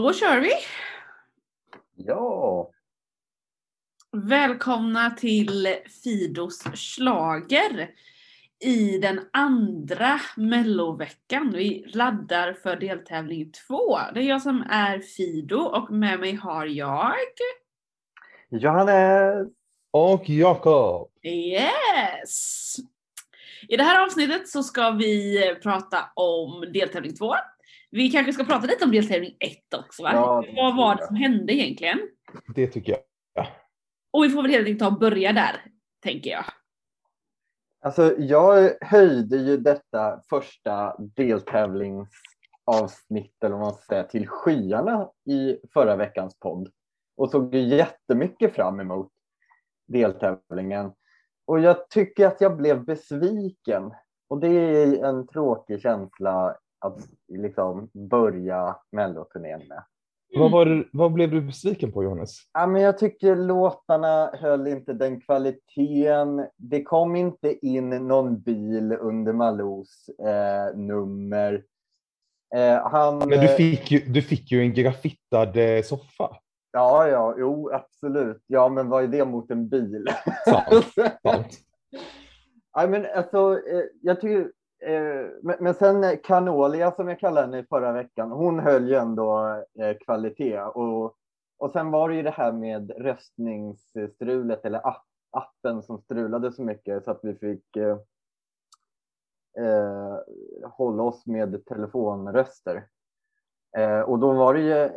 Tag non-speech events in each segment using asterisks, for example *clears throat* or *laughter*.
Då kör vi! Ja, Välkomna till Fidos slager i den andra melloveckan. Vi laddar för deltävling två. Det är jag som är Fido och med mig har jag... Johannes! Och Jakob. Yes! I det här avsnittet så ska vi prata om deltävling två. Vi kanske ska prata lite om deltävling ett också va? Ja, Vad var det som hände egentligen? Det tycker jag. Och vi får väl helt enkelt ta och börja där, tänker jag. Alltså, jag höjde ju detta första deltävlingsavsnitt, eller vad man ska säga, till skyarna i förra veckans podd och såg ju jättemycket fram emot deltävlingen. Och jag tycker att jag blev besviken. Och det är en tråkig känsla att liksom börja melloturnén med. Vad, var vad blev du besviken på Johannes? Ja, men jag tycker låtarna höll inte den kvaliteten. Det kom inte in någon bil under Malous eh, nummer. Eh, han, Men du fick ju, du fick ju en graffittad eh, soffa. Ja, ja, jo, absolut. Ja, men vad är det mot en bil? Sant. *laughs* sant. ja, men alltså, eh, jag tycker, eh, Eh, men, men sen eh, Canolia som jag kallade henne i förra veckan, hon höll ju ändå eh, kvalitet. Och, och sen var det ju det här med röstningsstrulet eller app, appen som strulade så mycket så att vi fick eh, hålla oss med telefonröster. Eh, och då var det ju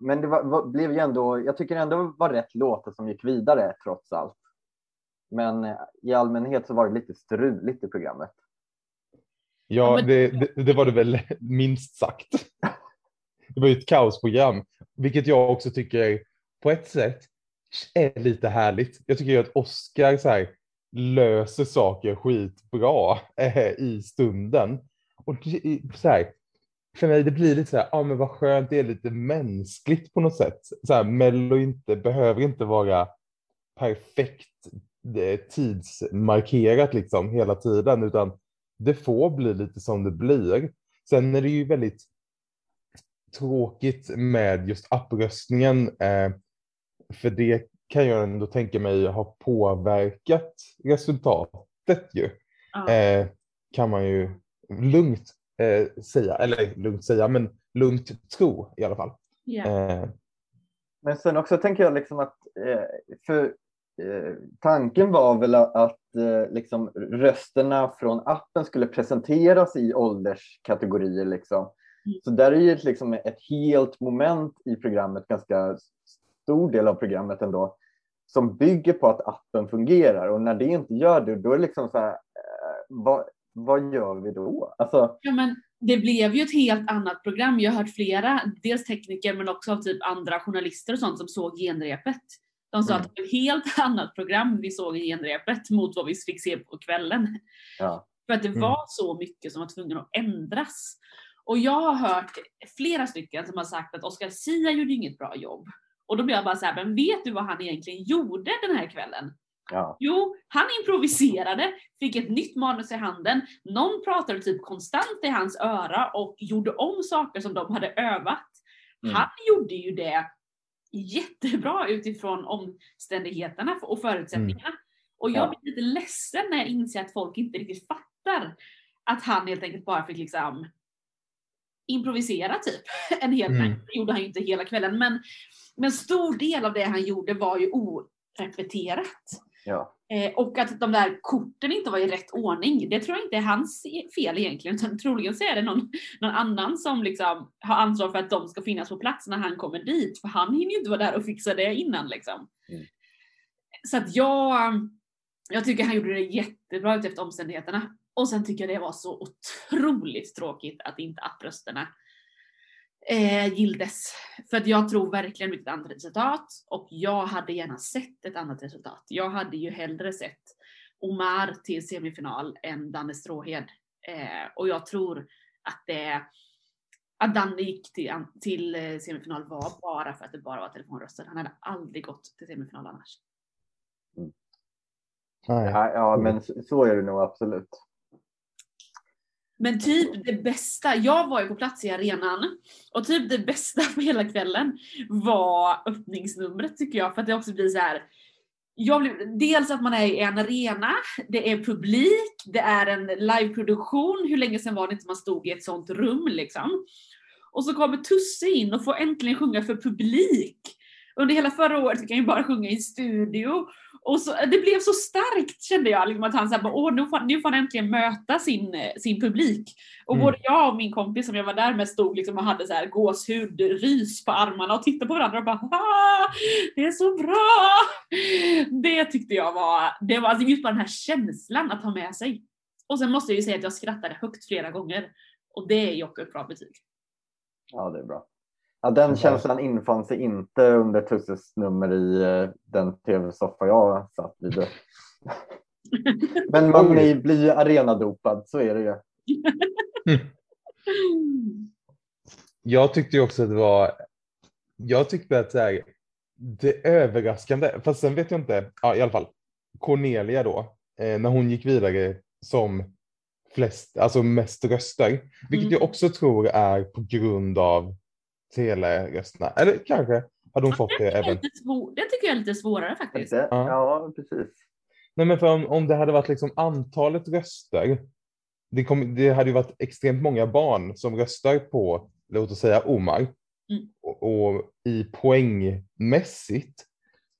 men det var, var, blev ju ändå, jag tycker ändå det var rätt låtar som gick vidare trots allt. Men i allmänhet så var det lite struligt i programmet. Ja, men- det, det, det var det väl *laughs* minst sagt. Det var ju ett kaosprogram, vilket jag också tycker på ett sätt är lite härligt. Jag tycker ju att Oscar så här, löser saker skitbra eh, i stunden. Och så här, för mig det blir lite så här, ja men vad skönt, det är lite mänskligt på något sätt. Så här, Mello inte, behöver inte vara perfekt eh, tidsmarkerat liksom hela tiden, utan det får bli lite som det blir. Sen är det ju väldigt tråkigt med just appröstningen, eh, för det kan jag ändå tänka mig har påverkat resultatet ju, Ja. eh, kan man ju lugnt eh, säga, eller lugnt säga, men lugnt tro i alla fall. Eh, Men sen också tänker jag liksom att eh, för tanken var väl att eh, liksom rösterna från appen skulle presenteras i ålderskategorier liksom. Mm. Så där är ju liksom ett helt moment i programmet, ganska stor del av programmet ändå, som bygger på att appen fungerar och när det inte gör det, då är det liksom så här, eh, vad, vad gör vi då? Alltså, Ja, men det blev ju ett helt annat program. Jag har hört flera, dels tekniker men också av typ andra journalister och sånt som såg genrepet. De sa Mm. att det var ett helt *laughs* annat program vi såg i genrepet mot vad vi fick se på kvällen. ja. För att det Mm. var så mycket som var tvungen att ändras. Och jag har hört flera stycken som har sagt att Oscar Sia gjorde inget bra jobb. Och då blir jag bara så här, men vet du vad han egentligen gjorde den här kvällen? ja. Jo, han improviserade, fick ett nytt manus i handen, någon pratade typ konstant i hans öra och gjorde om saker som de hade övat. Mm. Han gjorde ju det jättebra utifrån omständigheterna och förutsättningarna. Och jag Ja. blir lite ledsen när jag inser att folk inte riktigt fattar att han helt enkelt bara fick liksom improvisera typ. *laughs* En hel Mm. Det gjorde han ju inte hela kvällen men, men stor del av det han gjorde var ju orepeterat. ja. Eh, och att de där korten inte var i rätt ordning, det tror jag inte är hans fel egentligen. Utan troligen så är det någon, någon annan som liksom har ansvar för att de ska finnas på plats när han kommer dit. För han hinner ju inte vara där och fixa det innan liksom. Mm. Så att jag, jag tycker han gjorde det jättebra efter omständigheterna. Och sen tycker jag det var så otroligt tråkigt att inte apprösterna eh, gildes. För att jag tror verkligen på ett annat resultat och jag hade gärna sett ett annat resultat. Jag hade ju hellre sett Omar till semifinal än Danne Stråhed. Eh, och jag tror att det att Danne gick till, till eh, semifinal var bara för att det bara var telefonröster. Han hade aldrig gått till semifinal annars. nej. Ja, ja, men så- så är det nog absolut. Men typ det bästa, jag var ju på plats i arenan och typ det bästa *laughs* på hela kvällen var öppningsnumret tycker jag för att det också blir så här. Jag blev, dels att man är i en arena, det är publik, det är en liveproduktion, hur länge sedan var det inte man stod i ett sånt rum liksom? Och så kommer Tusse in och får äntligen sjunga för publik. Under hela förra året fick han ju bara sjunga i studio. Och så, det blev så starkt kände jag, liksom att han sa åh nu får, nu får han äntligen möta sin, sin publik. Och Mm. både jag och min kompis som jag var där med stod liksom och hade så här gåshud, rys på armarna och tittade på varandra och bara ah, det är så bra! Det tyckte jag var, det var alltså just bara den här känslan att ha med sig. Och sen måste jag ju säga att jag skrattade högt flera gånger. Och det är ju också ett bra betyg. Ja, det är bra. Ja, den känslan infann sig inte under Tusses nummer i eh, den tv-soffa jag satt vid. *laughs* Men Magni blir ju arenadopad, så är det ju. Jag tyckte ju också att det var, jag tyckte att så här, det överraskande, fast sen vet jag inte, ja i alla fall, Cornelia då, eh, när hon gick vidare som flest, alltså mest röster, vilket Mm. jag också tror är på grund av telerösterna, eller kanske hade hon fått det Det, även. det tycker jag är lite svårare faktiskt. Det, Ja. ja, precis. Nej men för om, om det hade varit liksom antalet röster, det, kom, det hade ju varit extremt många barn som röstar på, låt oss säga Omar. Mm. Och, och i poängmässigt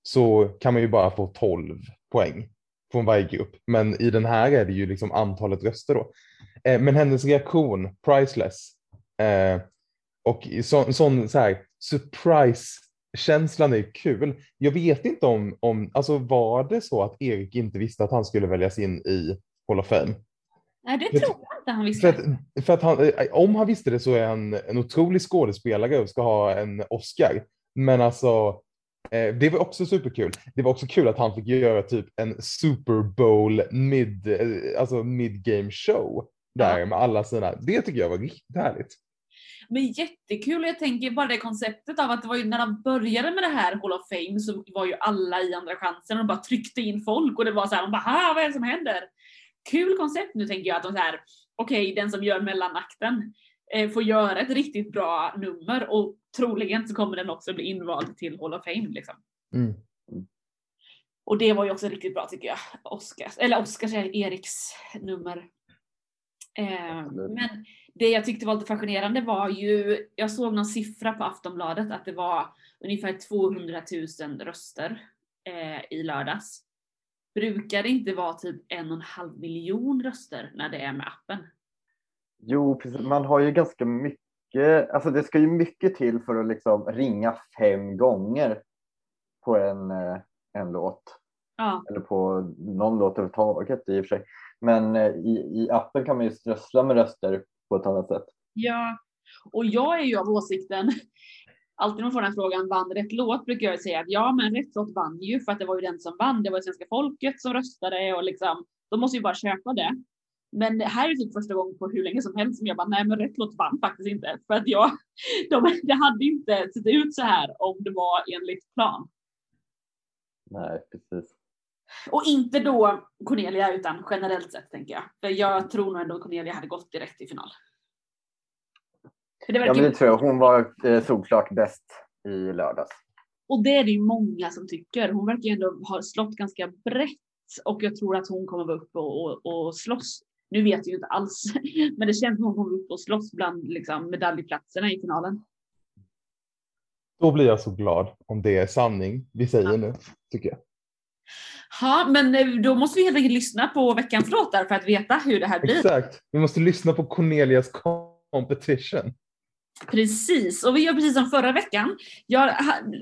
så kan man ju bara få 12 poäng från varje grupp. Men i den här är det ju liksom antalet röster då. Eh, men hennes reaktion, priceless. Eh, och i så, sån så här surprise-känslan är kul. Jag vet inte om, om, alltså var det så att Erik inte visste att han skulle väljas in i Hall of Fame? Nej, det tror jag inte han För visste. att, för att han, eh, om han visste det så är han en otrolig skådespelare och ska ha en Oscar. Men alltså, eh, det var också superkul. Det var också kul att han fick göra typ en Super Bowl mid, eh, alltså mid-game show där Ja. med alla sina. Det tycker jag var riktigt härligt. Men jättekul jag tänker bara det konceptet av att det var ju när de började med det här Hall of Fame så var ju alla i andra chansen och de bara tryckte in folk och det var så här, de bara "Ah, vad är det som händer? Kul koncept nu tänker jag att de så här, okej den som gör mellanakten eh, får göra ett riktigt bra nummer och troligen så kommer den också bli invald till Hall of Fame liksom. Mm. Och det var ju också riktigt bra tycker jag. Oscars, eller Oscars, Eriks nummer. Eh, men det jag tyckte var lite fascinerande var ju, jag såg någon siffra på Aftonbladet att det var ungefär 200 000 röster eh, i lördags. Brukar det inte vara typ en och en halv miljon röster när det är med appen? Jo, precis. Man har ju ganska mycket, alltså det ska ju mycket till för att liksom ringa fem gånger på en, eh, en låt. Ja, Eller på någon låt överhuvudtaget i och för sig. Men eh, i, i appen kan man ju strössla med röster på ett annat sätt. ja. Och jag är ju av åsikten, *laughs* alltid när man får den frågan, vann rätt låt, brukar jag säga att ja, men rätt låt vann ju för att det var ju den som vann. Det var ju svenska folket som röstade och liksom, de måste ju bara köpa det. Men det här är typ första gången på hur länge som helst som jag bara, nej men rätt låt vann faktiskt inte. *laughs* För att jag, *laughs* de, det hade inte sett ut så här om det var enligt plan. Nej, precis. Och inte då Cornelia utan generellt sett tänker jag. För jag tror nog ändå att Cornelia hade gått direkt till final. För det Ja, men det tror jag. Hon var eh, solklart bäst i lördags. Och det är det ju många som tycker. Hon verkar ju ändå ha slått ganska brett och jag tror att hon kommer vara uppe och, och, och slåss. Nu vet jag ju inte alls, *laughs* men det känns som hon kommer upp och slåss bland liksom, medaljplatserna i finalen. Då blir jag så glad om det är sanning vi säger nu, tycker jag. Ja, men eh, då måste vi helt enkelt lyssna på veckans låtar för att veta hur det här blir. Exakt. Vi måste lyssna på Cornelias competition. Precis, och vi gör precis som förra veckan. Jag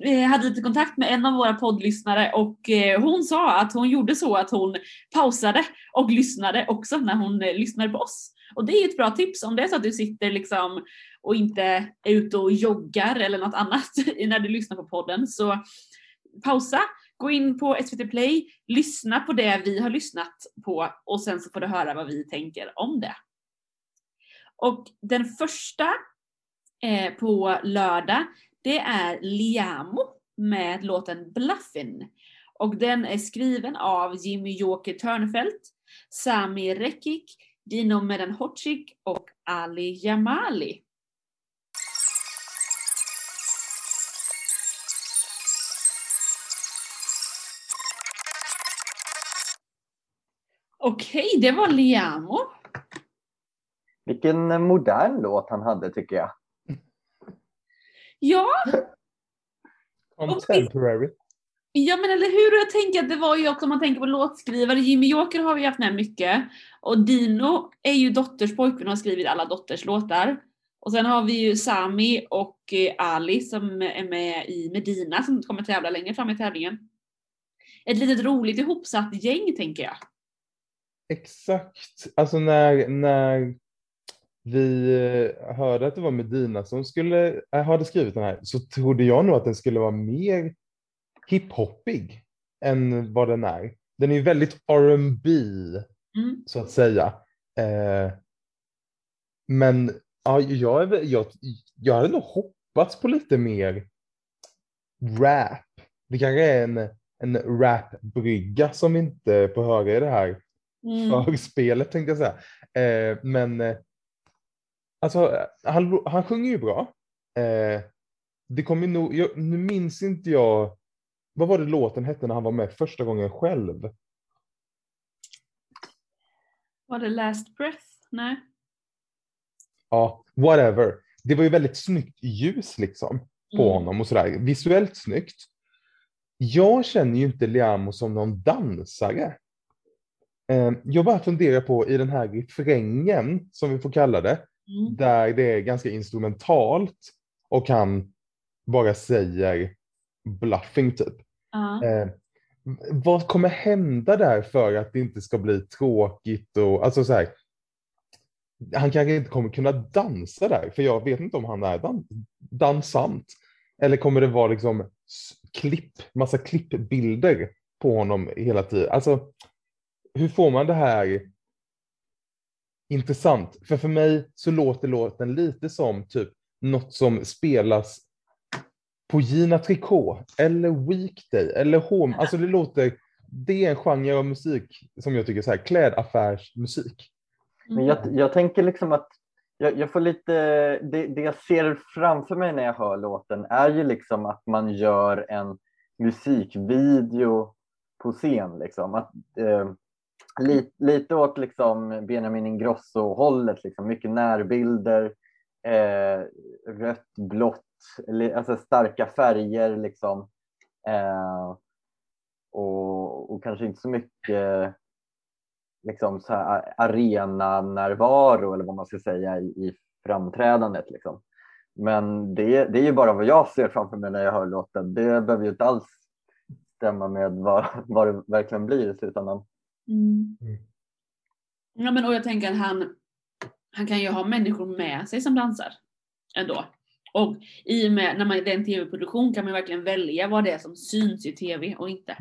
eh, hade lite kontakt med en av våra poddlyssnare och eh, hon sa att hon gjorde så att hon pausade och lyssnade också när hon lyssnade på oss. Och det är ett bra tips om det är så att du sitter liksom och inte är ute och joggar eller något annat *laughs* när du lyssnar på podden. Så pausa, gå in på SVT Play, lyssna på det vi har lyssnat på och sen så får du höra vad vi tänker om det. Och den första eh, på lördag, det är Liamo med låten Bluffin. Och den är skriven av Jimmy Joker Törnfeldt, Sami Rekik, Dino Medanhodzic och Ali Jamali. Okej, det var Liamo. Vilken modern låt han hade tycker jag. Ja, Contemporary. Ja men eller hur, jag tänker att det var ju också om man tänker på låtskrivare, Jimmy Joker har vi haft med mycket. Och Dino är ju dotters pojkvän och har skrivit alla dotters låtar. Och sen har vi ju Sami och eh, Ali som är med i Medina som kommer tävla längre fram i tävlingen. Ett litet roligt ihopsatt gäng tänker jag. Exakt. Alltså när, när vi eh, hörde att det var Medina som skulle, äh, hade skrivit den här så trodde jag nog att den skulle vara mer hiphoppig än vad den är. Den är väldigt R&B Mm. så att säga. Eh, men ja, jag, jag, jag hade nog hoppats på lite mer rap. Det kanske är en, en rapbrygga som vi inte får höra i det här Mm. förspelet tänkte jag säga. Eh, men eh, alltså, han, han sjunger ju bra. Eh, det kommer nog, jag, nu minns inte jag, vad var det låten hette när han var med första gången själv? Var det Last Breath? Nej. Ja, whatever. Det var ju väldigt snyggt ljus liksom på Mm. honom och sådär. Visuellt snyggt. Jag känner ju inte Liamo som någon dansare. Eh, jag bara funderar på i den här refrängen, som vi får kalla det, Mm. där det är ganska instrumentalt och han bara säger bluffing typ. Ja. Eh, vad kommer hända där för att det inte ska bli tråkigt och alltså så här. Han kanske inte kommer kunna dansa där, för jag vet inte om han är dan dansant. Eller kommer det vara liksom klipp, massa klippbilder på honom hela tiden? Alltså, hur får man det här intressant? För för mig så låter låten lite som typ något som spelas på Gina Tricot eller Weekday eller Home. Alltså det låter, det är en genre av musik som jag tycker är så här klädaffärsmusik. Men jag, jag tänker liksom att jag, jag får lite, det, det jag ser framför mig när jag hör låten är ju liksom att man gör en musikvideo på scen. Liksom. Att, eh, lite, lite åt liksom Benjamin Ingrosso-hållet, liksom. mycket närbilder, eh, rött, blått, alltså starka färger. Liksom. Eh, och, och kanske inte så mycket liksom så här arena-närvaro eller vad man ska säga i, i framträdandet. Liksom. Men det, det är ju bara vad jag ser framför mig när jag hör låten. Det behöver ju inte alls stämma med vad, vad det verkligen blir i slutändan. Mm. Mm. Ja men och jag tänker att han, han kan ju ha människor med sig som dansar ändå. Och i och med när man det är en tv-produktion kan man verkligen välja vad det är som syns i tv och inte.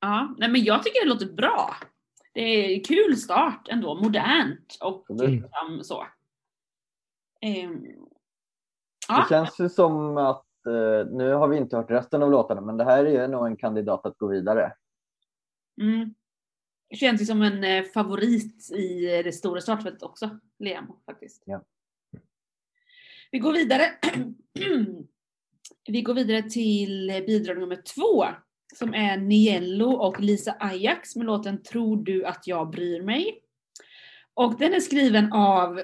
Ja, nej men jag tycker det låter bra. Det är kul start ändå, modernt och liksom så. Det ja, känns ju som att, eh, nu har vi inte hört resten av låtarna, men det här är ju nog en kandidat att gå vidare. mm. Känns ju som en eh, favorit i det stora startfältet också, Liam faktiskt. Ja. Vi går vidare. Vi går vidare till bidrag nummer två som är Niello och Lisa Ajax med låten Tror du att jag bryr mig? Och den är skriven av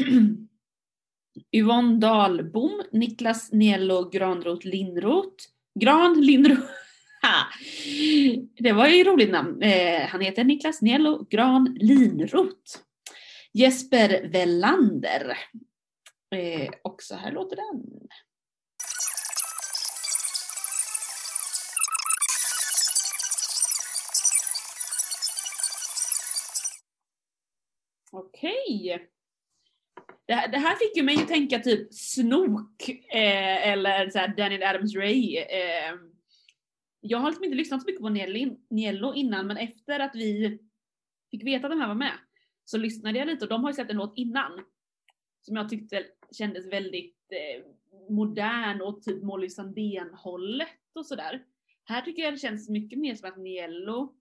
*clears throat* Yvonne Dahlbom, Niklas Niello Granroth Lindroth. Gran Lindroth. *laughs* Det var ju ett roligt namn. Eh, han heter Niklas Nello Gran Linroth. Jesper Velander. Eh, och så här låter den. Okej. Det, här- det här fick ju mig att tänka typ Snook eh, eller så här Daniel Adams-Ray. Eh, jag har liksom inte lyssnat så mycket på Niello- innan men efter att vi fick veta att de här var med så lyssnade jag lite och de har ju släppt en låt innan som jag tyckte kändes väldigt eh, modern och typ Molly Sandén-hållet och sådär. Här tycker jag det känns mycket mer som att Niello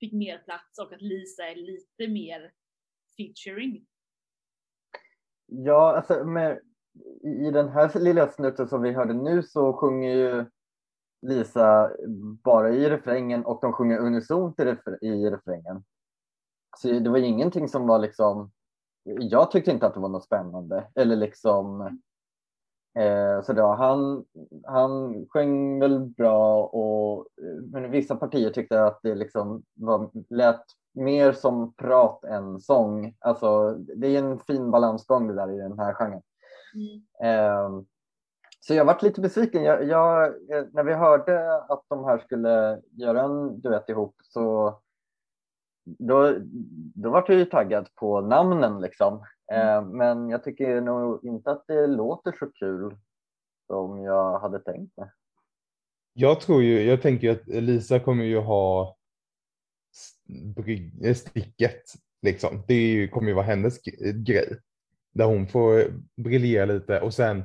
fick mer plats och att Lisa är lite mer featuring. Ja, alltså med, i den här lilla snutten som vi hörde nu så sjunger ju Lisa bara i refrängen och de sjunger unisont i, refr i refrängen. Så det var ingenting som var liksom, jag tyckte inte att det var något spännande eller liksom eh, så då, han, han sjöng väl bra och men vissa partier tyckte att det liksom var, lät mer som prat än sång. Alltså det är en fin balansgång det där i den här genren. Mm. Eh, så jag varit lite besviken. Jag, jag, när vi hörde att de här skulle göra en duett ihop så då, då var jag ju taggad på namnen liksom. Eh, men jag tycker nog inte att det låter så kul som jag hade tänkt mig. Jag tror ju, jag tänker att Lisa kommer ju ha bry- sticket liksom. Det ju, kommer ju vara hennes grej. Där hon får briljera lite och sen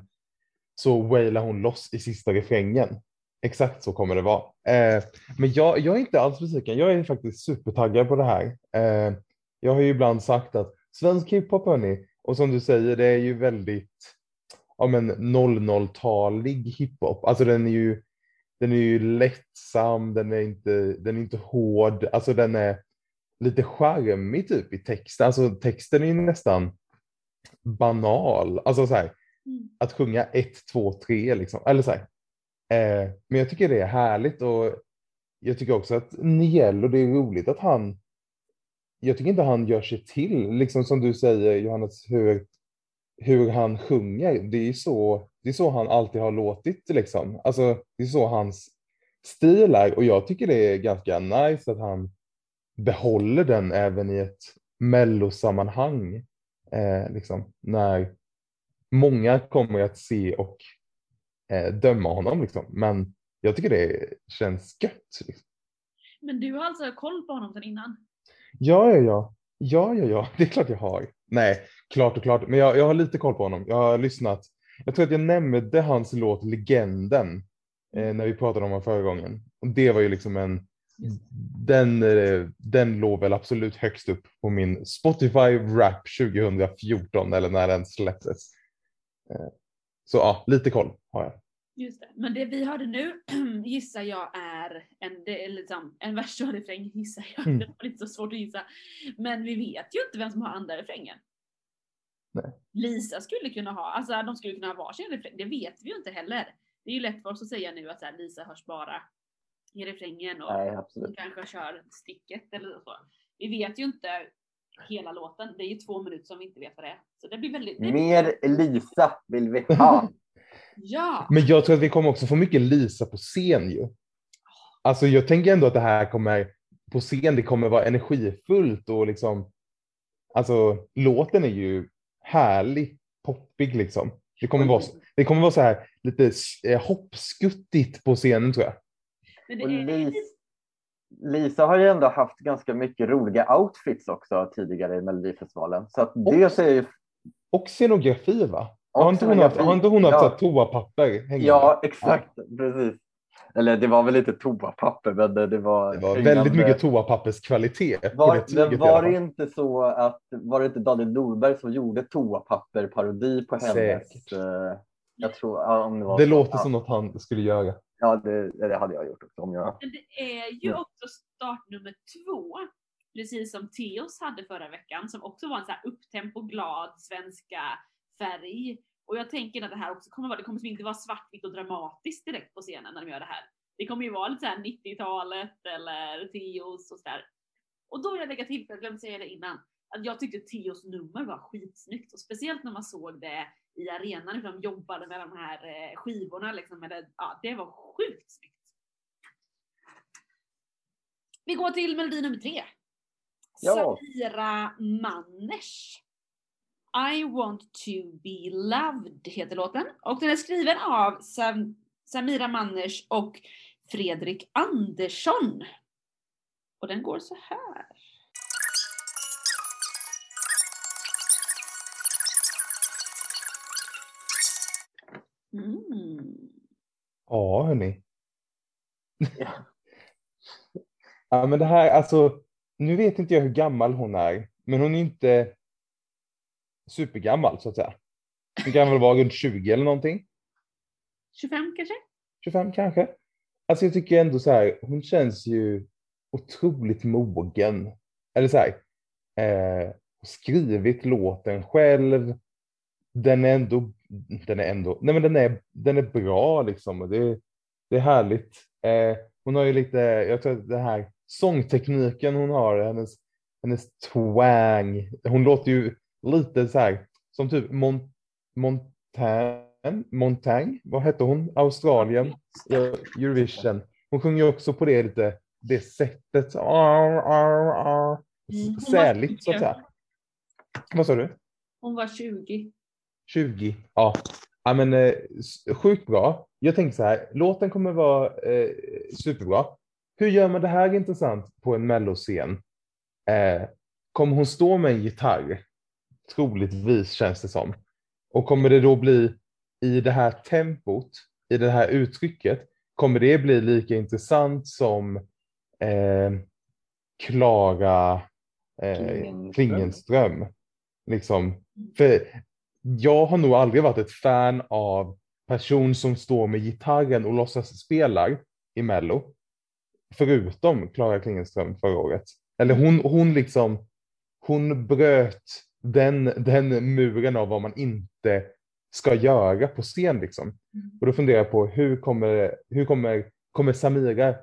så wailar hon loss i sista refrängen. Exakt så kommer det vara. Eh, men jag, jag är inte alls besviken. Jag är faktiskt supertaggad på det här. Eh, jag har ju ibland sagt att svensk hiphop hörni, och som du säger, det är ju väldigt ja, men 00-talig hiphop. Alltså den är ju den är ju lättsam, den är inte, den är inte hård, alltså den är lite charmig typ i texten. Alltså texten är ju nästan banal. Alltså så här, Mm. att sjunga ett, två, tre liksom. Eller så här. Eh, men jag tycker det är härligt och jag tycker också att Niello, det är roligt att han jag tycker inte han gör sig till, liksom som du säger Johannes, hur, hur han sjunger. Det är så, det är så han alltid har låtit liksom. Alltså, det är så hans stil är och jag tycker det är ganska nice att han behåller den även i ett mellosammanhang. Eh, liksom, när många kommer att se och eh, döma honom. Liksom. Men jag tycker det känns gött. Liksom. Men du har alltså koll på honom sedan innan? Ja, ja, ja. Ja, ja, ja. *laughs* Det är klart jag har. Nej, klart och klart. Men jag, jag har lite koll på honom. Jag har lyssnat. Jag tror att jag nämnde hans låt Legenden eh, när vi pratade om honom förra gången. Och det var ju liksom en den, eh, den låg väl absolut högst upp på min Spotify Rap 2014 eller när den släpptes. Eh, Så ja, lite koll har jag. Just det. Men det vi hörde nu *clears throat* gissar jag är en, det är liksom, en vers och refräng *laughs* gissar jag. Mm. Det var lite så svårt att gissa. Men vi vet ju inte vem som har andra refrängen. Nej. Lisa skulle kunna ha, alltså de skulle kunna ha varsin refräng. Det vet vi ju inte heller. Det är ju lätt för oss att säga nu att så här, Lisa hörs bara i refrängen och Nej, kanske kör sticket eller så. Vi vet ju inte hela låten. Det är ju två minuter som vi inte vet vad det är. Så det blir väldigt... Det blir, Mer Lisa vill vi ha. *laughs* ja! Men jag tror att vi kommer också få mycket Lisa på scen ju. Alltså jag tänker ändå att det här kommer på scen, det kommer vara energifullt och liksom, alltså låten är ju härlig, poppig liksom. Det kommer vara, det kommer vara så här lite eh, hoppskuttigt på scenen tror jag. Men det är, Lisa har ju ändå haft ganska mycket roliga outfits också tidigare i Melodifestivalen. Så att det Och- ser ju... Och scenografi va? Och har, inte hon haft, har inte hon haft Ja. toapapper hängande? Ja, exakt. Precis. Eller det var väl inte toapapper, men det, det var... Det var hängande- väldigt mycket toapapperskvalitet. på Var, det men var det inte så att, var det inte Daniel Norberg som gjorde toapapper-parodi på hennes... Säkert. eh, jag tror, ja, om det var Det så. låter ja. som något han skulle göra. Ja, det, det hade jag gjort också om jag... Men det är ju Mm. också startnummer två, precis som Theos hade förra veckan, som också var en så här upptempo, glad svenska färg. Och jag tänker att det här också kommer vara, det kommer som inte vara svartvitt och dramatiskt direkt på scenen när de gör det här. Det kommer ju vara lite så här 90-talet eller Theos och sådär. Och då vill jag lägga till, för jag glömde säga det innan, att jag tyckte Theos nummer var skitsnyggt och speciellt när man såg det i arenan, hur de jobbade med de här eh, skivorna liksom, det, ja, det var sjukt snyggt. Vi går till melodi nummer tre. Ja. Samira Manners. I want to be loved heter låten. Och den är skriven av Sam Samira Manners och Fredrik Andersson. Och den går så här. Mm. Ja, hörni. Ja. *laughs* Ja, men det här, alltså, nu vet inte jag hur gammal hon är, men hon är inte supergammal så att säga. Hon kan väl vara runt 20 eller någonting. 25 kanske? 25 kanske. Alltså jag tycker ändå så här, hon känns ju otroligt mogen. Eller så här, eh, skrivit låten själv. Den är ändå, den är ändå, nej men den är, den är bra liksom. Det, det är härligt. Eh, hon har ju lite, jag tror att den här sångtekniken hon har, hennes, hennes twang. Hon låter ju lite så här som typ Mon, Montagne, Montagne, vad hette hon? Australien, Eurovision. Hon sjunger också på det lite, det sättet. Ar, ar, ar. Mm, hon Säligt så att säga. Vad sa du? Hon var 20. 20. Ja, ja men eh, sjukt bra. Jag tänker så här, låten kommer vara eh, superbra. Hur gör man det här intressant på en melloscen? Eh, kommer hon stå med en gitarr? Troligtvis känns det som. Och kommer det då bli i det här tempot, i det här uttrycket, kommer det bli lika intressant som eh, Klara eh. Klingenström? Liksom. För jag har nog aldrig varit ett fan av person som står med gitarren och låtsas spelar i Mello. Förutom Klara Klingenström förra året. Eller hon, hon liksom, hon bröt den, den muren av vad man inte ska göra på scen liksom. Och då funderar jag på hur kommer, hur kommer, kommer Samira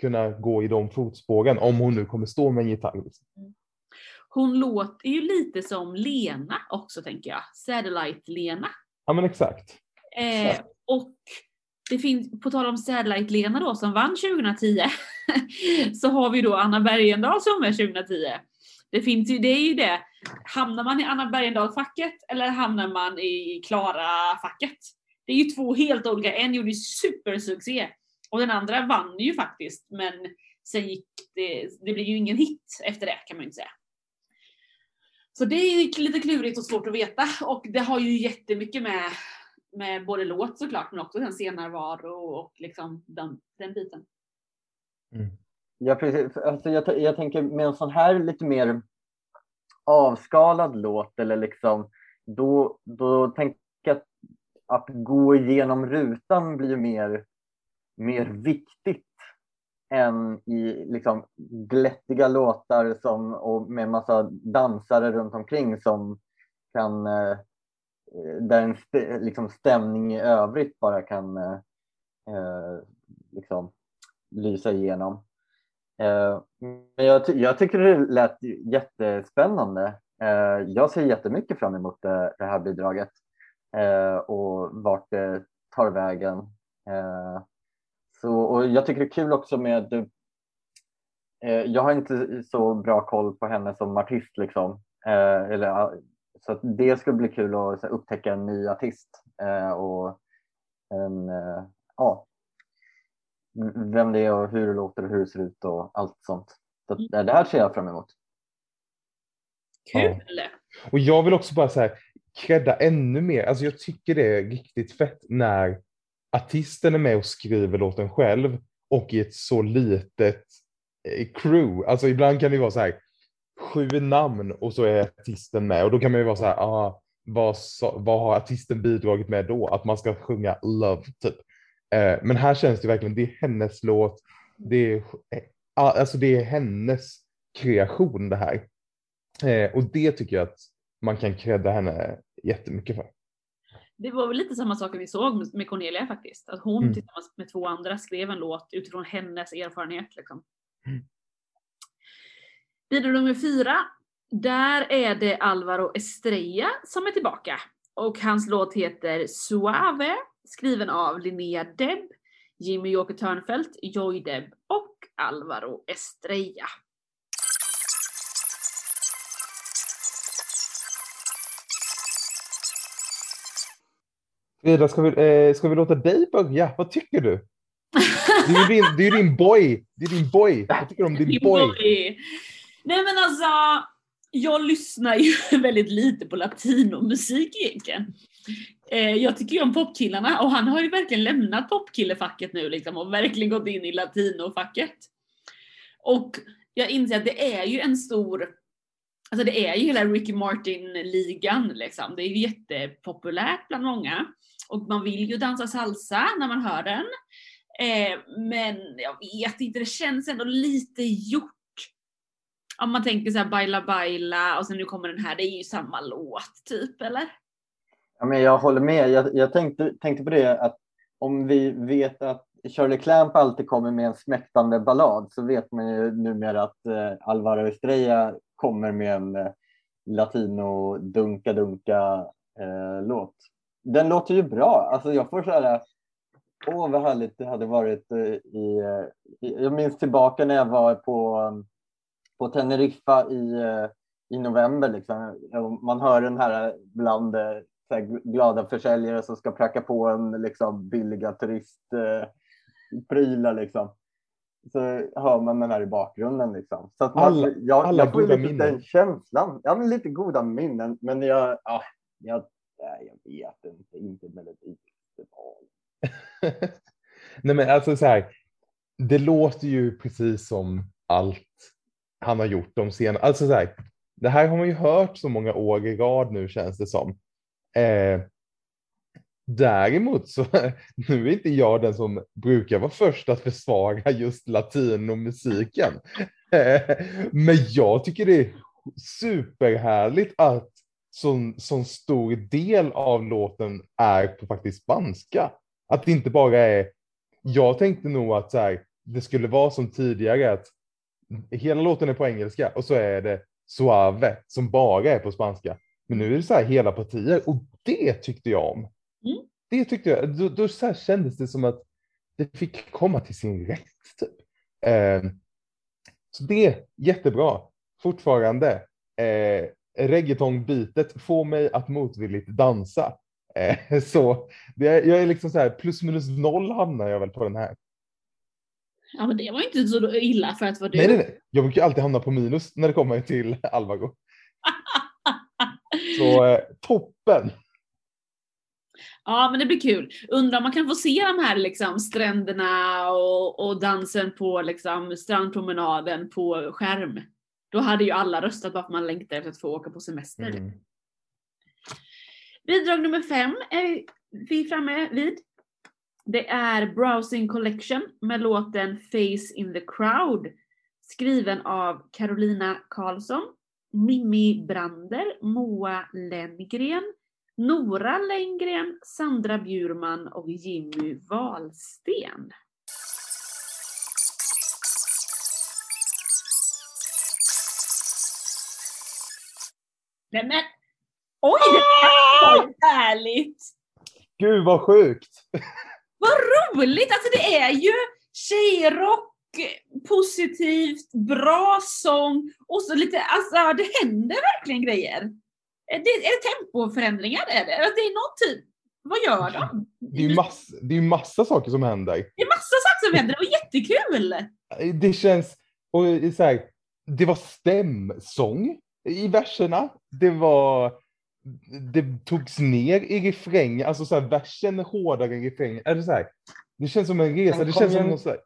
kunna gå i de fotspåren om hon nu kommer stå med en gitarr? Liksom. Hon låter ju lite som Lena också tänker jag. Satellite-Lena. Ja men exakt. Eh, och det finns, på tal om Satellite-Lena då som vann 2010, *laughs* så har vi då Anna Bergendahl som är 2010. Det finns ju, det är ju det. Hamnar man i Anna Bergendahl-facket eller hamnar man i Klara-facket? Det är ju två helt olika. En gjorde ju supersuccé och den andra vann ju faktiskt, men sen gick det, det blev ju ingen hit efter det kan man ju inte säga. Så det är lite klurigt och svårt att veta och det har ju jättemycket med, med både låt såklart men också den scenärvaro och liksom den, den biten. Mm. Ja, precis. Alltså, jag, jag tänker med en sån här lite mer avskalad låt eller liksom då, då tänker jag att, att gå igenom rutan blir mer, mer viktigt än i liksom glättiga låtar som, och med massa dansare runt omkring som kan eh, där en st- liksom stämning i övrigt bara kan eh, eh, liksom lysa igenom. Eh, Men jag, ty- jag tycker det lät jättespännande. Eh, Jag ser jättemycket fram emot det, det här bidraget eh, och vart det tar vägen. Eh, så, och jag tycker det är kul också med eh, jag har inte så bra koll på henne som artist liksom. Eh, eller, ja, så att det skulle bli kul att så, här, upptäcka en ny artist eh, och en, eh, ja, vem det är och hur det låter och hur det ser ut och allt sånt. Så eh, det här ser jag fram emot. Kul! Och jag vill också bara så här, credda ännu mer. Alltså jag tycker det är riktigt fett när artisten är med och skriver låten själv och i ett så litet eh, crew. Alltså ibland kan det vara så här sju namn och så är artisten med och då kan man ju vara så här, ah, vad, vad har artisten bidragit med då? Att man ska sjunga Love typ. Eh, men här känns det verkligen, det är hennes låt, det är, eh, alltså det är hennes kreation det här. Eh, och det tycker jag att man kan credda henne jättemycket för. Det var väl lite samma sak vi såg med Cornelia faktiskt. Att hon Mm. tillsammans med två andra skrev en låt utifrån hennes erfarenhet. Liksom. Mm. Bidrag nummer fyra. Där är det Alvaro Estrella som är tillbaka. Och hans låt heter Suave, skriven av Linnea Deb, Jimmy Joker Törnfeldt, Joy Deb och Alvaro Estrella. Frida, ska vi, eh, ska vi låta dig börja? Vad tycker du? Det är ju din, det är din boy. Det är din boy. Vad tycker du om din Min boy? boy. Nej men alltså, jag lyssnar ju *laughs* väldigt lite på latinomusik egentligen. Eh, jag tycker ju om popkillarna och han har ju verkligen lämnat popkillefacket nu liksom och verkligen gått in i latinofacket. Och jag inser att det är ju en stor Alltså det är ju hela Ricky Martin-ligan liksom. Det är ju jättepopulärt bland många. Och man vill ju dansa salsa när man hör den. Eh, men jag vet inte, det känns ändå lite gjort. Om man tänker så här Baila Baila och sen nu kommer den här, det är ju samma låt typ eller? Ja, men jag håller med. Jag, jag tänkte, tänkte på det att om vi vet att Shirley Clamp alltid kommer med en smäktande ballad så vet man ju numera att eh, Alvaro Estrella kommer med en eh, latino dunka dunka eh, låt. Den låter ju bra. Alltså jag får så här, åh vad härligt det hade varit eh, i, eh, i, jag minns tillbaka när jag var på, på Teneriffa i, eh, i november. Liksom. Man hör den här bland så här glada försäljare som ska pracka på en liksom, billiga turistprylar. liksom så hör man den här i bakgrunden. Liksom. Så att man, Alla- jag, alla jag får lite minnen. den känslan. Ja, men lite goda minnen. Men jag, ja, jag, nej, jag vet inte. Inte Melodifestivalen. *laughs* Nej men alltså så här, det låter ju precis som allt han har gjort de senaste, alltså så här, det här har man ju hört så många år i rad nu känns det som. Eh, däremot så, *laughs* nu är inte jag den som brukar vara först att försvara just latinomusiken. *laughs* Eh, men jag tycker det är superhärligt att sån, sån stor del av låten är på faktiskt spanska. Att det inte bara är, jag tänkte nog att så här, det skulle vara som tidigare att hela låten är på engelska och så är det Suave som bara är på spanska. Men nu är det så här hela partier och det tyckte jag om. Mm. Det tyckte jag, då, då så här kändes det som att det fick komma till sin rätt. Typ. Eh, så det är jättebra. Fortfarande, eh, reggaetonbitet får mig att motvilligt dansa. Eh, *laughs* så det jag är liksom så här, plus minus noll hamnar jag väl på den här. Ja men det var inte så illa för att vara du. Nej, nej, nej. Jag brukar alltid hamna på minus när det kommer till *laughs* Alvaro. Så eh, toppen. Ja men det blir kul. Undrar om man kan få se de här liksom stränderna och, och dansen på liksom strandpromenaden på skärm. Då hade ju alla röstat bara för man längtar efter att få åka på semester. Mm. Bidrag nummer fem är vi framme vid. Det är Browsing Collection med låten Face in the Crowd. Skriven av Carolina Karlsson, Mimmi Brander, Moa Lenngren, Nora Lenngren, Sandra Bjurman och Jimmy Wahlsten. Nej men! Oj! Det var härligt! Gud vad sjukt. *laughs* Vad roligt! Alltså det är ju tjejrock, positivt, bra sång och så lite, alltså det händer verkligen grejer. Det, är det tempoförändringar? Är det? Alltså, det är någon typ, vad gör de? Det är ju massa, det är massa saker som händer. Det är massa saker som händer, det var jättekul! Det känns, och så här, det var stämsång i verserna. Det var, det togs ner i refrängen, alltså så här, versen är hårdare i refrängen. Det så här? Det känns som en resa, det känns som igen. någon så här,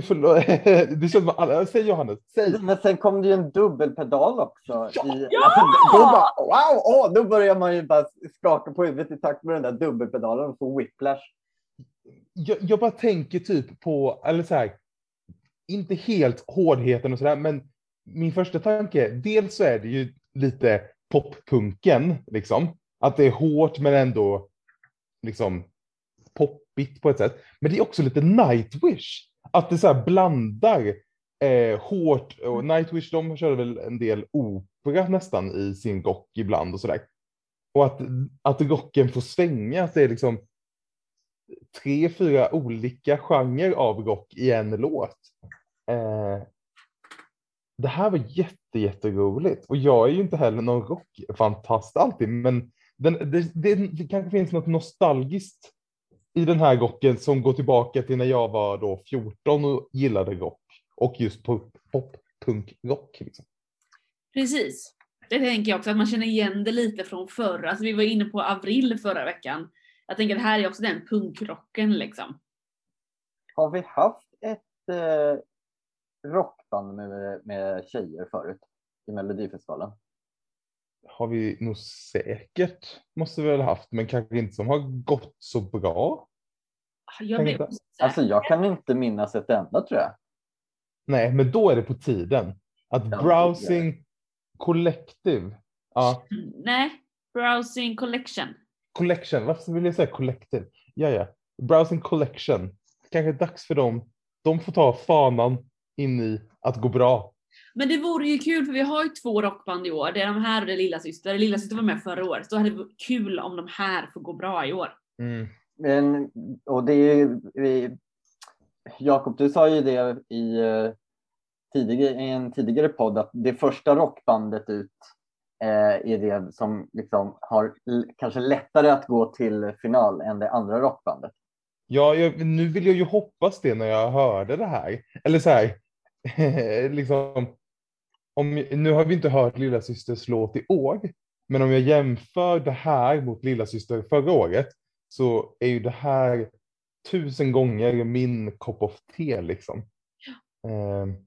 förlåt. *laughs* Det känns som alla, säg Johannes, säg. Men sen kom det ju en dubbelpedal också. Ja! I, Ja! alltså, då bara, wow! Åh, då börjar man ju bara skaka på huvudet i takt med den där dubbelpedalen och få whiplash. jag, jag bara tänker typ på, eller så här, inte helt hårdheten och sådär, men min första tanke, dels så är det ju lite poppunken, liksom. Att det är hårt men ändå liksom poppigt på ett sätt. Men det är också lite Nightwish. Att det så här blandar eh, hårt, och Nightwish de körde väl en del opera nästan i sin rock ibland och sådär. Och att, att rocken får svänga, att det är liksom tre, fyra olika genrer av rock i en låt. Eh, det här var jätte, jätteroligt. Och jag är ju inte heller någon rockfantast alltid, men den, det, det, det kanske finns något nostalgiskt i den här rocken som går tillbaka till när jag var då 14 och gillade rock. Och just pop, pop punk rock. Liksom. Precis. Det tänker jag också, att man känner igen det lite från förr. Alltså vi var inne på Avril förra veckan. Jag tänker att det här är också den punkrocken liksom. Har vi haft ett eh, rockband med, med tjejer förut? i Melodifestivalen? Har vi nog säkert, måste vi väl haft, men kanske inte som har gått så bra. Jag. Alltså jag kan inte minnas ett enda tror jag. Nej, men då är det på tiden. Att Ja, browsing collective, ja, Nej, browsing collection. collection, varför vill jag säga collective? Ja, ja, browsing collection. Kanske är dags för dem. De får ta fanan in i att gå bra. Men det vore ju kul för vi har ju två rockband i år. Det är de här och det är Lilla Syster. Lilla Syster var med förra året. Så hade det varit kul om de här får gå bra i år. Mm. Men, och det är vi- Jakob, du sa ju det i, eh, tidigare, i en tidigare podd att det första rockbandet ut eh, är det som liksom har kanske lättare att gå till final än det andra rockbandet. Ja, jag, nu vill jag ju hoppas det när jag hörde det här. Eller så här, *laughs* liksom, om, nu har vi inte hört Lilla Systers låt i år, men om jag jämför det här mot Lilla Syster förra året så är ju det här tusen gånger min kopp of te liksom. Ehm,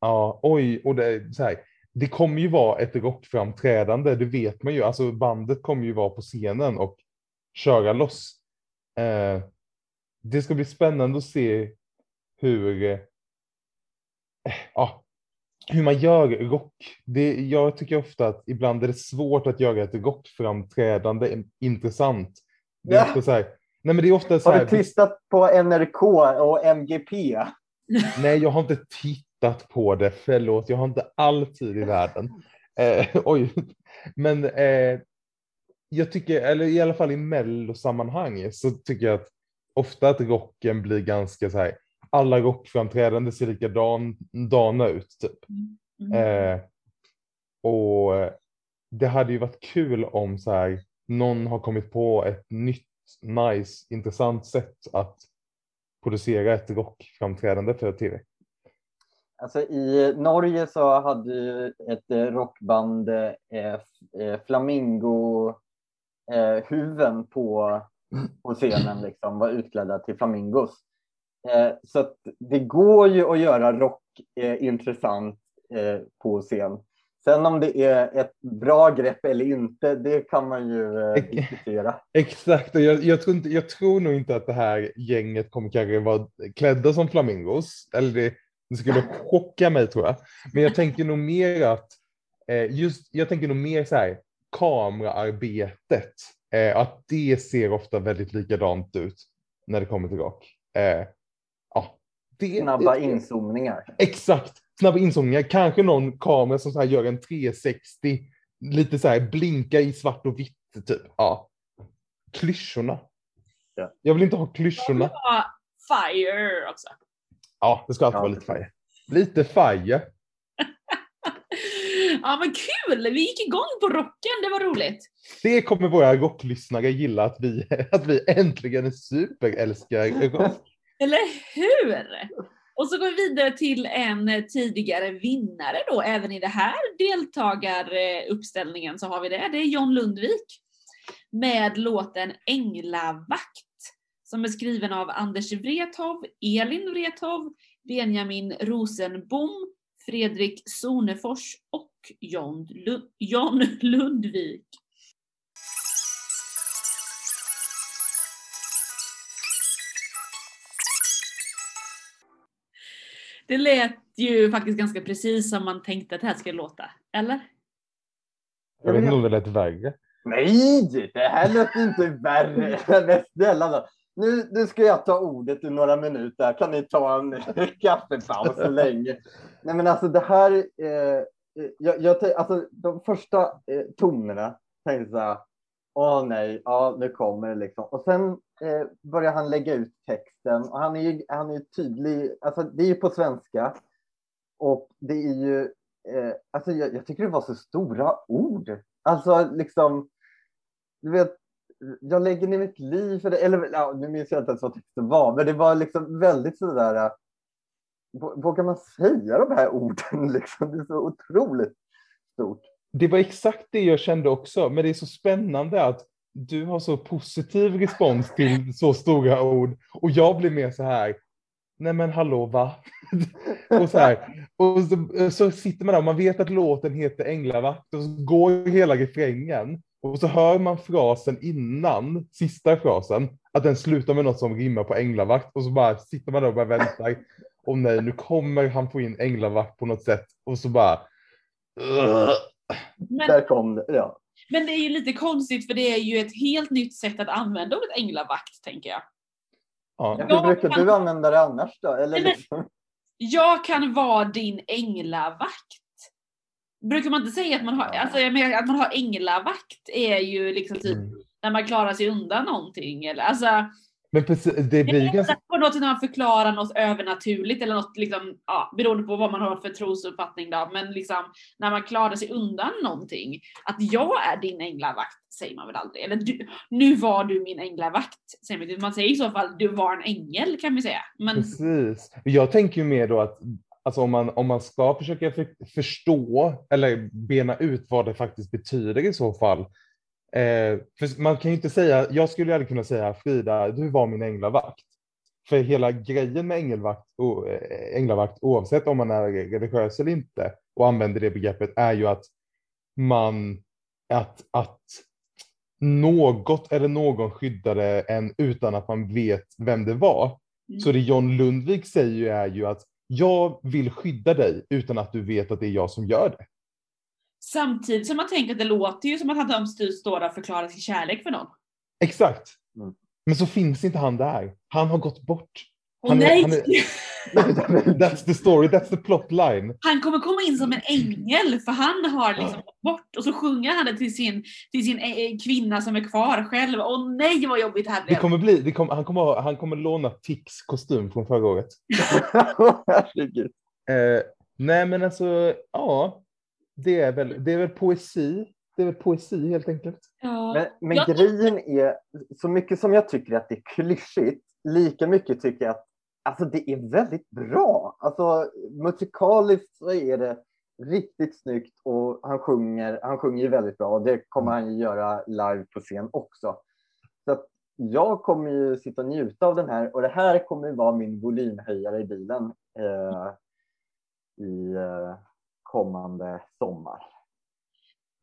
ja, oj, och det så här. Det kommer ju vara ett rockframträdande, det vet man ju. Alltså bandet kommer ju vara på scenen och köra loss. Eh, det ska bli spännande att se hur, eh, ja, hur man gör rock. Det, jag tycker ofta att ibland är det svårt att göra ett rockframträdande intressant. Det är Ja. så här, nej men det är ofta så Har här, du tittat på NRK och MGP? *laughs* nej jag har inte tittat på det, förlåt, jag har inte all tid i världen. Eh, *laughs* oj, men eh, jag tycker, eller i alla fall i mellosammanhang så tycker jag att ofta att rocken blir ganska så här, alla rockframträdanden ser likadana ut typ. Mm. Eh, och eh, det hade ju varit kul om så här, någon har kommit på ett nytt, nice, intressant sätt att producera ett rockframträdande för tv. Alltså I Norge så hade ju ett eh, rockband eh, eh, flamingo eh, huven på, på scenen liksom, var utklädda till flamingos. Eh, så det går ju att göra rock eh, intressant eh, på scen. Sen om det är ett bra grepp eller inte, det kan man ju eh, diskutera. Exakt, och jag, jag, tror inte, jag tror nog inte att det här gänget kommer kanske vara klädda som flamingos. Eller det, det skulle chocka mig tror jag. Men jag tänker nog mer att, eh, just, jag tänker nog mer så här, kameraarbetet. Eh, att det ser ofta väldigt likadant ut när det kommer till rock. Det, Snabba det- inzoomningar. Exakt, snabba inzoomningar. Kanske någon kamera som så här gör en 360, lite så här blinka i svart och vitt typ. Ja. Klyschorna. Ja. Jag vill inte ha klyschorna. Ja, fire också. Ja, det ska alltid Ja, vara lite fire. Lite fire. *laughs* Ja men kul! Vi gick igång på rocken, det var roligt. Det kommer våra rocklyssnare gilla att vi, *laughs* att vi äntligen superälskar rock. Eller hur? Och så går vi vidare till en tidigare vinnare då, även i det här deltagaruppställningen så har vi det. Det är John Lundvik med låten Änglavakt som är skriven av Anders Wrethov, Elin Wrethov, Benjamin Rosenbom, Fredrik Sonefors och John, Lu- John Lundvik. Det lät ju faktiskt ganska precis som man tänkte att det här skulle låta. Eller? Jag vet inte om det lät värre. Nej, det här lät inte värre. *laughs* Men snälla då. Nu, nu ska jag ta ordet i några minuter. Kan ni ta en *laughs* kaffepaus så länge? Nej, men alltså det här. Eh, jag, jag, tän- alltså, de första eh, tonerna tänkte jag så här. Åh nej, ja nu kommer det liksom. Och sen eh, börjar han lägga ut texten och han är ju, han är ju tydlig. Alltså det är ju på svenska. Och det är ju, eh, alltså jag, jag tycker det var så stora ord. Alltså liksom, du vet, jag lägger ner mitt liv för det. Eller ja, nu minns jag inte ens vad texten var, men det var liksom väldigt sådär. Eh, vågar man säga de här *laughs* orden liksom? Det är så otroligt stort. Det var exakt det jag kände också, men det är så spännande att du har så positiv respons till så stora ord och jag blir mer så här, nej men hallå va? *laughs* och så här, och så, så sitter man där och man vet att låten heter Änglavakt och så går hela refrängen och så hör man frasen innan, sista frasen, att den slutar med något som rimmar på änglavakt och så bara sitter man där och bara väntar. Och nej, nu kommer han få in änglavakt på något sätt och så bara... Men, Där kom det. Ja. men det är ju lite konstigt för det är ju ett helt nytt sätt att använda ordet änglavakt tänker jag. Ja. Hur brukar kan- du använda det annars då? Eller Nej, men- liksom, Jag kan vara din änglavakt. Brukar man inte säga att man har, Ja. alltså jag menar att man har änglavakt är ju liksom typ Mm. när man klarar sig undan någonting eller alltså Men precis, det blir ganska... på något sätt när man förklarar något övernaturligt eller något liksom, ja, beroende på vad man har för trosuppfattning då, men liksom när man klarar sig undan någonting. Att jag är din änglavakt säger man väl aldrig. Eller du, nu var du min änglavakt. Säger man, man säger i så fall du var en ängel kan vi säga. Men Precis. Jag tänker ju mer då att alltså om, man, om man ska försöka för, förstå eller bena ut vad det faktiskt betyder i så fall. Eh, man kan ju inte säga, jag skulle ju aldrig kunna säga Frida, du var min änglavakt. För hela grejen med ängelvakt, och, eh, änglavakt, oavsett om man är religiös eller inte och använder det begreppet, är ju att man, att, att något eller någon skyddade en utan att man vet vem det var. Mm. Så det John Lundvik säger ju är ju att jag vill skydda dig utan att du vet att det är jag som gör det. Samtidigt som man tänker att det låter ju som att han står där och förklarar sin kärlek för någon. Exakt. Mm. Men så finns inte han där. Han har gått bort. Åh Han är- nej! han *laughs* That's the story, that's the plot line. Han kommer komma in som en ängel för han har liksom gått bort och så sjunger han det till sin, till sin eh, kvinna som är kvar själv. Åh nej vad jobbigt det här Det blev. kommer bli, det kommer, han, kommer, han kommer låna Tix kostym från förra året. *laughs* Eh, nej men alltså, ja. Det är, väl, det är väl poesi. Det är väl poesi helt enkelt. Ja. Men, men Jag- grejen är, så mycket som jag tycker att det är klyschigt, lika mycket tycker jag att alltså, det är väldigt bra. Alltså, musikaliskt så är det riktigt snyggt och han sjunger, han sjunger ju väldigt bra och det kommer han ju göra live på scen också. Så att jag kommer ju sitta och njuta av den här och det här kommer ju vara min volymhöjare i bilen eh, i eh, kommande sommar.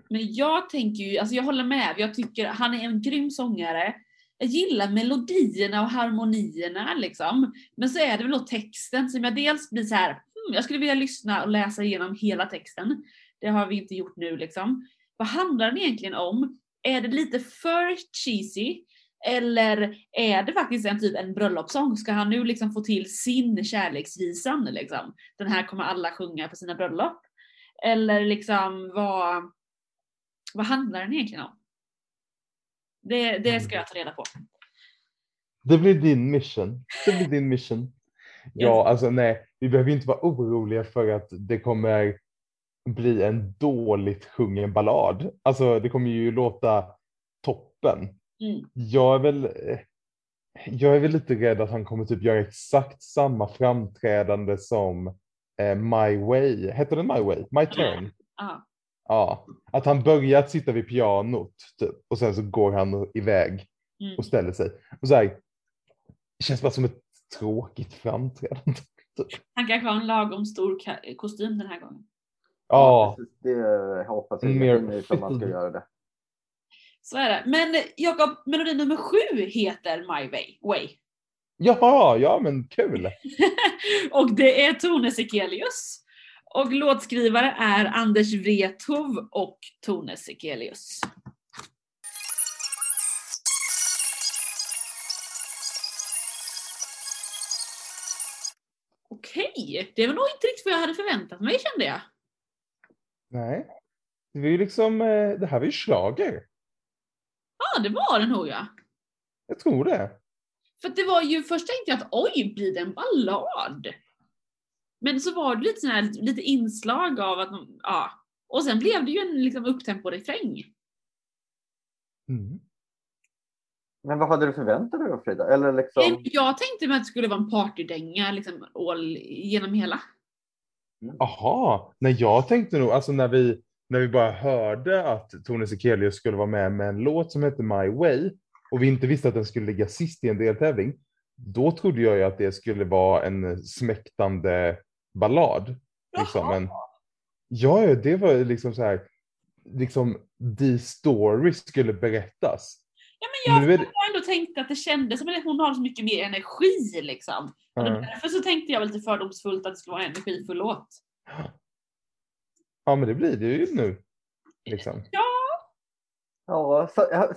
Men jag tänker ju, alltså jag håller med, jag tycker han är en grym sångare. Jag gillar melodierna och harmonierna liksom. Men så är det väl då texten som jag dels blir så här, hmm, jag skulle vilja lyssna och läsa igenom hela texten. Det har vi inte gjort nu liksom. Vad handlar den egentligen om? Är det lite för cheesy? Eller är det faktiskt en typ en bröllopssång? Ska han nu liksom få till sin kärleksvisan liksom? Den här kommer alla sjunga på sina bröllop. Eller liksom vad, vad handlar den egentligen om? Det, det ska jag ta reda på. Det blir din mission. Det blir din mission. Ja, alltså nej, vi behöver inte vara oroliga för att det kommer bli en dåligt sjungen ballad. Alltså det kommer ju låta toppen. Mm. Jag är väl, jag är väl lite rädd att han kommer typ göra exakt samma framträdande som eh, My Way. Heter den My Way? My Turn? Ja. Ja, att han börjar att sitta vid pianot typ, och sen så går han iväg Mm. och ställer sig. Och så här, det känns bara som ett tråkigt framträdande. *laughs* Han kanske har en lagom stor kostym den här gången. Ja, precis. det hoppas jag Mer att man ska göra det. Så är det. Men Jakob, melodi nummer sju heter My Way. Way. Jaha, ja men kul. *laughs* och det är Tone Sekelius. Och låtskrivare är Anders Wrethov och Tone Sekelius. Okej, det var nog inte riktigt vad jag hade förväntat mig kände jag. Nej, det var ju liksom, eh, det här var ju schlager. Ja, det var det nog ja. Jag tror det. För det var ju, först tänkte jag att oj, blir det en ballad? Men så var det lite, sån här, lite inslag av att, ja. Och sen blev det ju en liksom upptempo-refräng. Mm. Men vad hade du förväntat dig då Frida? Eller liksom, Jag tänkte mig att det skulle vara en partydänga liksom all, genom hela. Aha, nej jag tänkte nog, alltså när vi, när vi bara hörde att Tone Sekelius skulle vara med med en låt som hette My Way och vi inte visste att den skulle ligga sist i en deltävling, då trodde jag ju att det skulle vara en smäktande ballad. Liksom. Men, ja, det var liksom så här, liksom the story skulle berättas. Ja, men jag Nu är det- har ändå tänkt att det kändes som att hon har så mycket mer energi liksom. Och Ja. Därför så tänkte jag lite fördomsfullt att det skulle vara en energifull låt. Ja, men det blir det ju nu. Liksom. Ja, ja,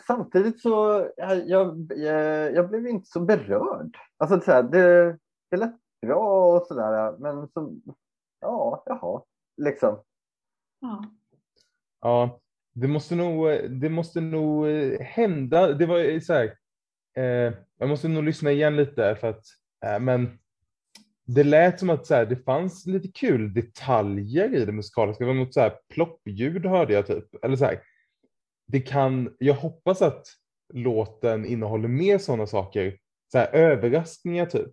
samtidigt så jag, jag, jag, jag blev inte så berörd. Alltså så här, det, det lät bra och sådär, men så, ja, jaha, liksom. Ja. Ja, det måste nog, det måste nog eh, hända. Det var eh, så här, eh, jag måste nog lyssna igen lite för att, eh, men det lät som att så här, det fanns lite kul detaljer i det musikaliska. Det var något så här ploppljud hörde jag typ. Eller så här, det kan, jag hoppas att låten innehåller mer sådana saker, så här, överraskningar typ.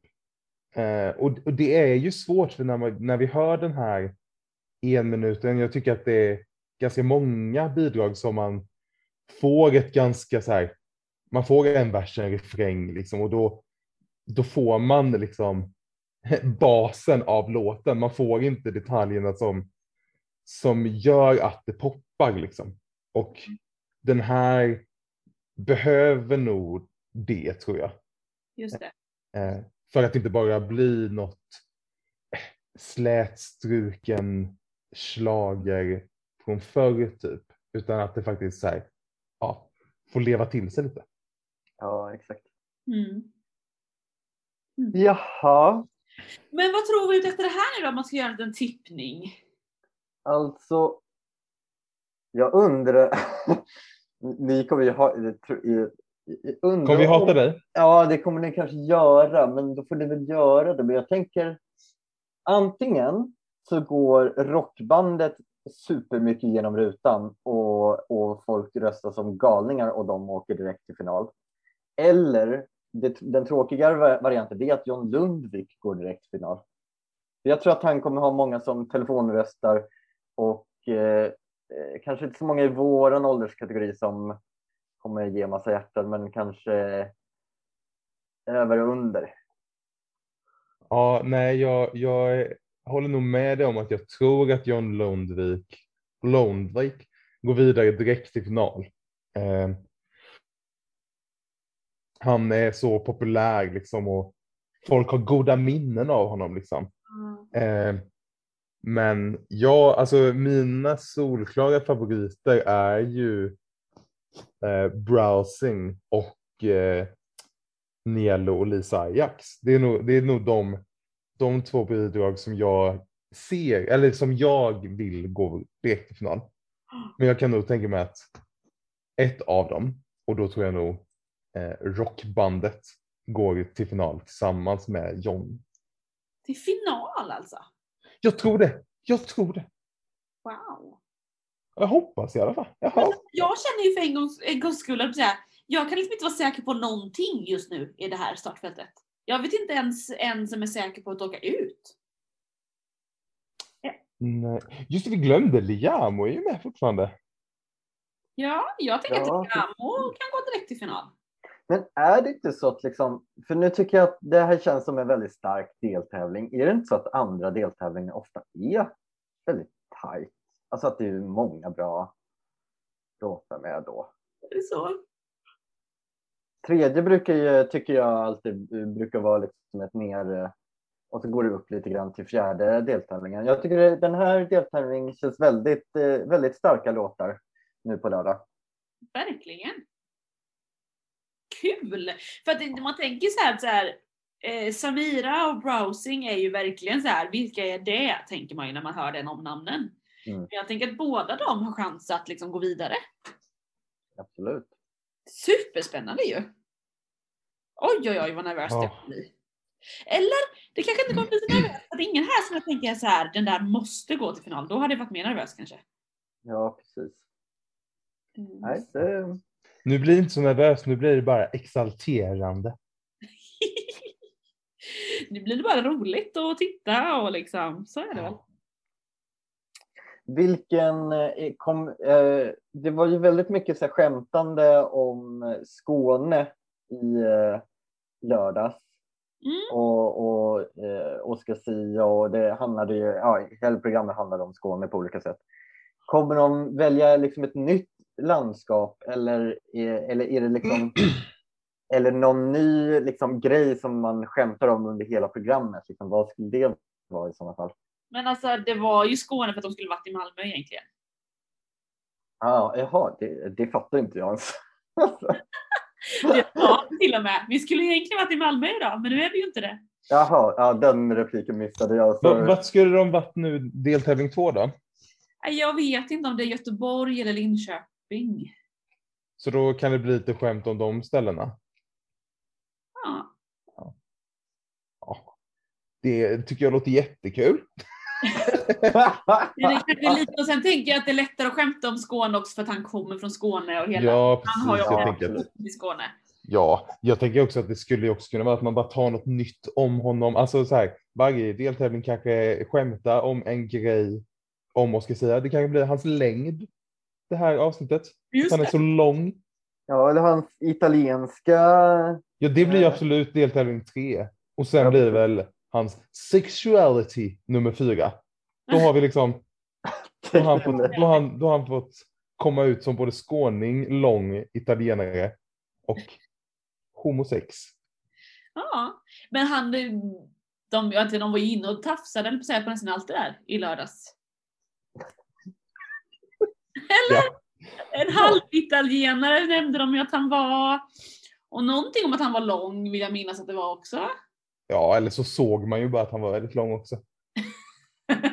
Eh, och, och det är ju svårt för när, man, när vi hör den här en minuten, jag tycker att det är ganska många bidrag som man får ett ganska så här, man får en vers, en refräng liksom och då, då får man liksom *laughs* basen av låten. Man får inte detaljerna som, som gör att det poppar liksom. Och mm den här behöver nog det tror jag. Just det. Eh, för att inte bara bli något eh, slätstruken slager från förr typ. Utan att det faktiskt så här, ja, får leva till sig lite. Ja, exakt. Mm. Jaha, Men vad tror vi ut efter det här nu då om man ska göra en tippning? alltså. Jag undrar. *laughs* Ni kommer ju ha. undrar Kommer vi hata dig? Ja, det kommer ni kanske göra, men då får ni väl göra det. Men jag tänker antingen så går rockbandet supermycket genom rutan och, och folk röstar som galningar och de åker direkt till final. Eller det, den tråkigare va- varianten är att John Lundvik går direkt till final. Jag tror att han kommer ha många som telefonröstar och eh, kanske inte så många i våran ålderskategori som kommer ge massa hjärtan, men kanske över och under. Ja, nej, jag, jag håller nog med dig om att jag tror att John Lundvik, Lundvik går vidare direkt till final. Eh, han är så populär liksom och folk har goda minnen av honom liksom. Eh, men ja, alltså mina solklara favoriter är ju eh, Browsing och eh, Nielo och Lisa Ajax. Det är nog, det är nog de, de två bidrag som jag ser, eller som jag vill gå direkt till final. Men jag kan nog tänka mig att ett av dem, och då tror jag nog eh, rockbandet går till final tillsammans med John. Till final alltså? Jag tror det. Jag tror det. Wow. Jag hoppas i alla fall. Men Jaha. jag känner ju för en gångs, en gångs skull att säga, jag kan liksom inte vara säker på någonting just nu i det här startfältet. Jag vet inte ens en som är säker på att åka ut. Nej. Just det, vi glömde Liamo är ju med fortfarande. Ja, jag tänker Ja. att Gamo kan gå direkt till final. Men är det inte så att liksom, för nu tycker jag att det här känns som en väldigt stark deltävling. Är det inte så att andra deltävlingar ofta är väldigt tajt? Alltså att det är många bra låtar med då. Är det så? Tredje brukar ju, tycker jag alltid brukar vara liksom ett mer eh, och så går det upp lite grann till fjärde deltävlingen. Jag tycker den här deltävlingen känns väldigt, eh, väldigt starka låtar nu på lördag. Verkligen. Kul! För att man tänker så här, så här eh, Samira och Browsing är ju verkligen så här, vilka är det? Tänker man ju när man hör den omnamnen. Mm. Men Jag tänker att båda de har chans att liksom gå vidare. Absolut. Superspännande ju! Oj oj oj vad nervöst det kommer bli. Eller det kanske inte kommer bli så nervöst. Att det är ingen här som jag tänker så här, den där måste gå till final. Då hade jag varit mer nervös kanske. Ja, precis. Mm. Nej, det, Nu blir det inte så nervöst, nu blir det bara exalterande. *laughs* nu blir det bara roligt att titta och liksom, så är det väl. Vilken eh, kom, eh, det var ju väldigt mycket så här, skämtande om Skåne i eh, lördags. Mm. och, och eh, Oscar Sia och det handlade ju, ja, hela programmet handlade om Skåne på olika sätt. Kommer de välja liksom ett nytt landskap eller är, eller är det liksom *clears throat* eller någon ny liksom, grej som man skämtar om under hela programmet? Liksom, vad skulle det vara i sådana fall? Men alltså det var ju Skåne för att de skulle varit i Malmö egentligen. Ah, jaha, det, det fattar inte jag ens. *laughs* Ja, till och med. Vi skulle egentligen varit i Malmö idag, men nu är vi ju inte det. Jaha, ja, den repliken missade jag. Så... Vart skulle de varit nu, deltävling två då? Jag vet inte om det är Göteborg eller Linköping. Så då kan det bli lite skämt om de ställena. Ja. Ja. Det tycker jag låter jättekul. Det kanske lite, och sen tänker jag att det är lättare att skämta om Skåne också för att han kommer från Skåne och hela. Ja, han har ju precis. Jag i Skåne. ja, jag tänker också att det skulle också kunna vara att man bara tar något nytt om honom. Alltså så här, varje deltävling kanske skämtar om en grej om Oscar Sia. Det kanske blir hans längd, det här avsnittet. Just Han är det. så lång. ja, eller hans italienska... Ja, det blir absolut deltävling tre. Och sen Ja, blir det väl hans sexuality nummer fyra. Då har vi liksom, då har han fått, *laughs* då har han, då har han fått komma ut som både skåning, lång, italienare och homosex. Ja, men han, de, de var ju inne och tafsade på nästan allt det där i lördags. Eller? Ja. En halvitalienare nämnde de ju att han var. Och någonting om att han var lång vill jag minnas att det var också. Ja, eller så såg man ju bara att han var väldigt lång också. *laughs*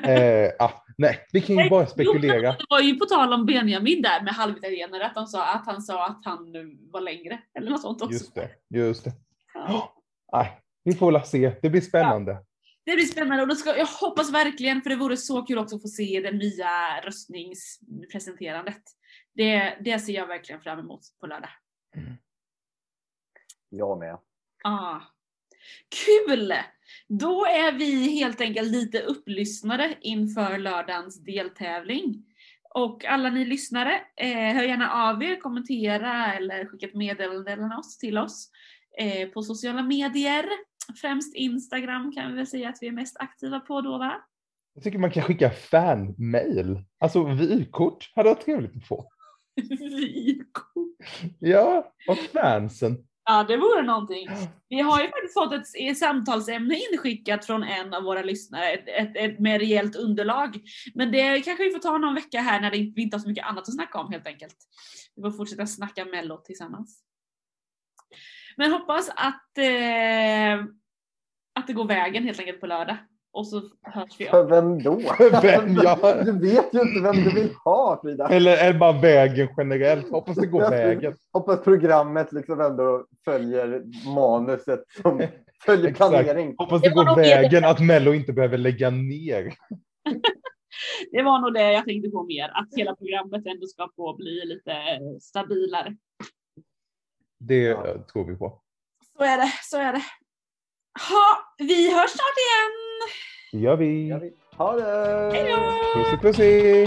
Eh, ah, nej, vi kan ju bara spekulera. Det var ju på tal om Benjamin där med halvitalienare, att, de sa, att han sa att han var längre. Eller något sånt också. Just det, just det. Ja. *gasps* Nej, vi får väl se. Det blir spännande. Det blir spännande och då ska, jag hoppas verkligen, för det vore så kul också att få se det nya röstningspresenterandet. Det, det ser jag verkligen fram emot på lördag. Jag med. Ah. Kul! Då är vi helt enkelt lite upplyssnade inför lördagens deltävling. Och alla ni lyssnare, eh, hör gärna av er, kommentera eller skicka ett meddelande till oss eh, på sociala medier. Främst Instagram kan vi väl säga att vi är mest aktiva på då va? Jag tycker man kan skicka fanmail. Alltså vykort hade varit trevligt att få. *laughs* Vykort. Ja, och fansen. Ja, det vore någonting. Vi har ju faktiskt fått ett, samtalsämne inskickat från en av våra lyssnare, ett, ett, ett med rejält underlag. Men det kanske vi får ta någon vecka här när det inte- vi inte har så mycket annat att snacka om helt enkelt. Vi får fortsätta snacka mello tillsammans. Men hoppas att, eh, att det går vägen helt enkelt på lördag. Och så hörs vi För av. vem då? *laughs* Vem, ja. Du vet ju inte vem du vill ha Frida. Eller är det bara vägen generellt? Hoppas det går vägen. Hoppas programmet liksom ändå följer manuset som *laughs* följer planering. Hoppas det Det går nog det. vägen att Mello inte behöver lägga ner. *laughs* Det var nog det jag tänkte på mer, att hela programmet ändå ska få bli lite stabilare. Det Ja. tror vi på. Så är det, så är det. Ha, vi hörs snart igen! Det gör vi. Ha det! Hej då! Pussy pussy!